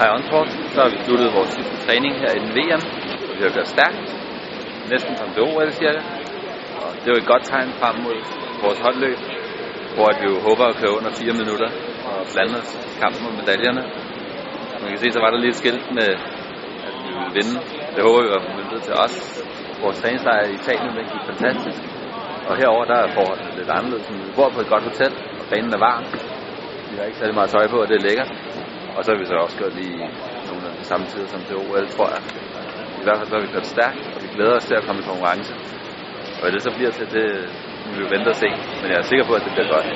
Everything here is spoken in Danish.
Hej Onsport. Så har vi sluttet vores sidste træning her i den VM, og vi har kørt stærkt, næsten som det OL cirka. Og det er jo et godt tegn frem mod vores holdløb, hvor vi jo håber at køre under 4 minutter og blande os i kampen om medaljerne. Som man kan se, så var der lige et skilt med, at vi ville vinde. Det håber vi var formidlet til os. Vores træningslejr i Italien, den gik fantastisk. Og herover der er forholdene lidt anderledes. Vi bor på et godt hotel, og banen er varm. Vi har ikke særlig meget tøj på, og det er lækkert. Og så har vi så også gjort lige nogle af de samme tider som til OL, tror jeg. I hvert fald så har vi kørt stærkt, og vi glæder os til at komme i konkurrence. Og hvad det så bliver til, det vi jo vente og se. Men jeg er sikker på, at det bliver godt.